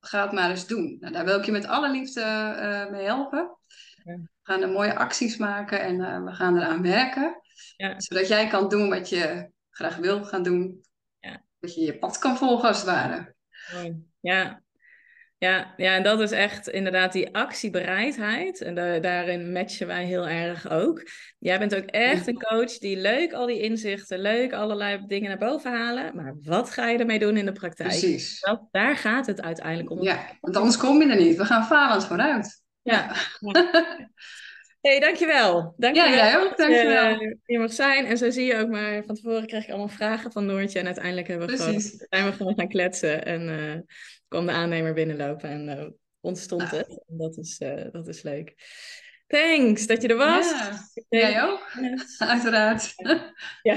ga het maar eens doen. Nou, daar wil ik je met alle liefde uh, mee helpen. We gaan er mooie acties maken en uh, we gaan eraan werken. Ja. Zodat jij kan doen wat je graag wil gaan doen. Ja. Dat je je pad kan volgen als het ware. Ja, ja, ja, en dat is echt inderdaad die actiebereidheid. En daarin matchen wij heel erg ook. Jij bent ook echt een coach die leuk al die inzichten, leuk allerlei dingen naar boven halen. Maar wat ga je ermee doen in de praktijk? Precies. Dat, daar gaat het uiteindelijk om. Ja, want anders kom je er niet. We gaan falend vooruit. Ja. (laughs) ja. hey, dankjewel. dankjewel. Ja, jij ook. Dankjewel. Uh, je mag zijn. En zo zie je ook maar, van tevoren krijg ik allemaal vragen van Noortje. En uiteindelijk hebben we gewoon, zijn we gewoon gaan kletsen. En... Uh, kwam de aannemer binnenlopen en uh, ontstond ah. het. En dat is, uh, dat is leuk. Thanks dat je er was. Ja, jij ook. (laughs) Uiteraard. ja.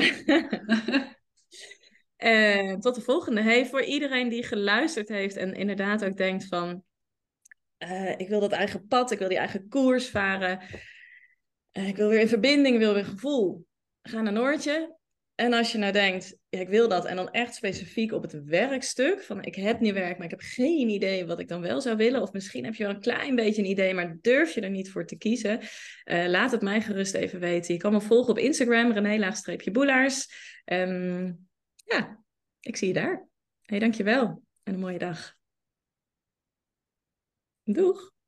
uh, (laughs) (laughs) tot de volgende. Hey, voor iedereen die geluisterd heeft en inderdaad ook denkt van... ik wil dat eigen pad, ik wil die eigen koers varen. ik wil weer in verbinding, ik wil weer gevoel. Ga naar Noortje. En als je nou denkt, ik wil dat. En dan echt specifiek op het werkstuk. Van ik heb nu werk, maar ik heb geen idee wat ik dan wel zou willen. Of misschien heb je wel een klein beetje een idee, maar durf je er niet voor te kiezen. Uh, laat het mij gerust even weten. Je kan me volgen op Instagram, René-boelaars. Um, ja, ik zie je daar. Hey, dankjewel. En een mooie dag. Doeg!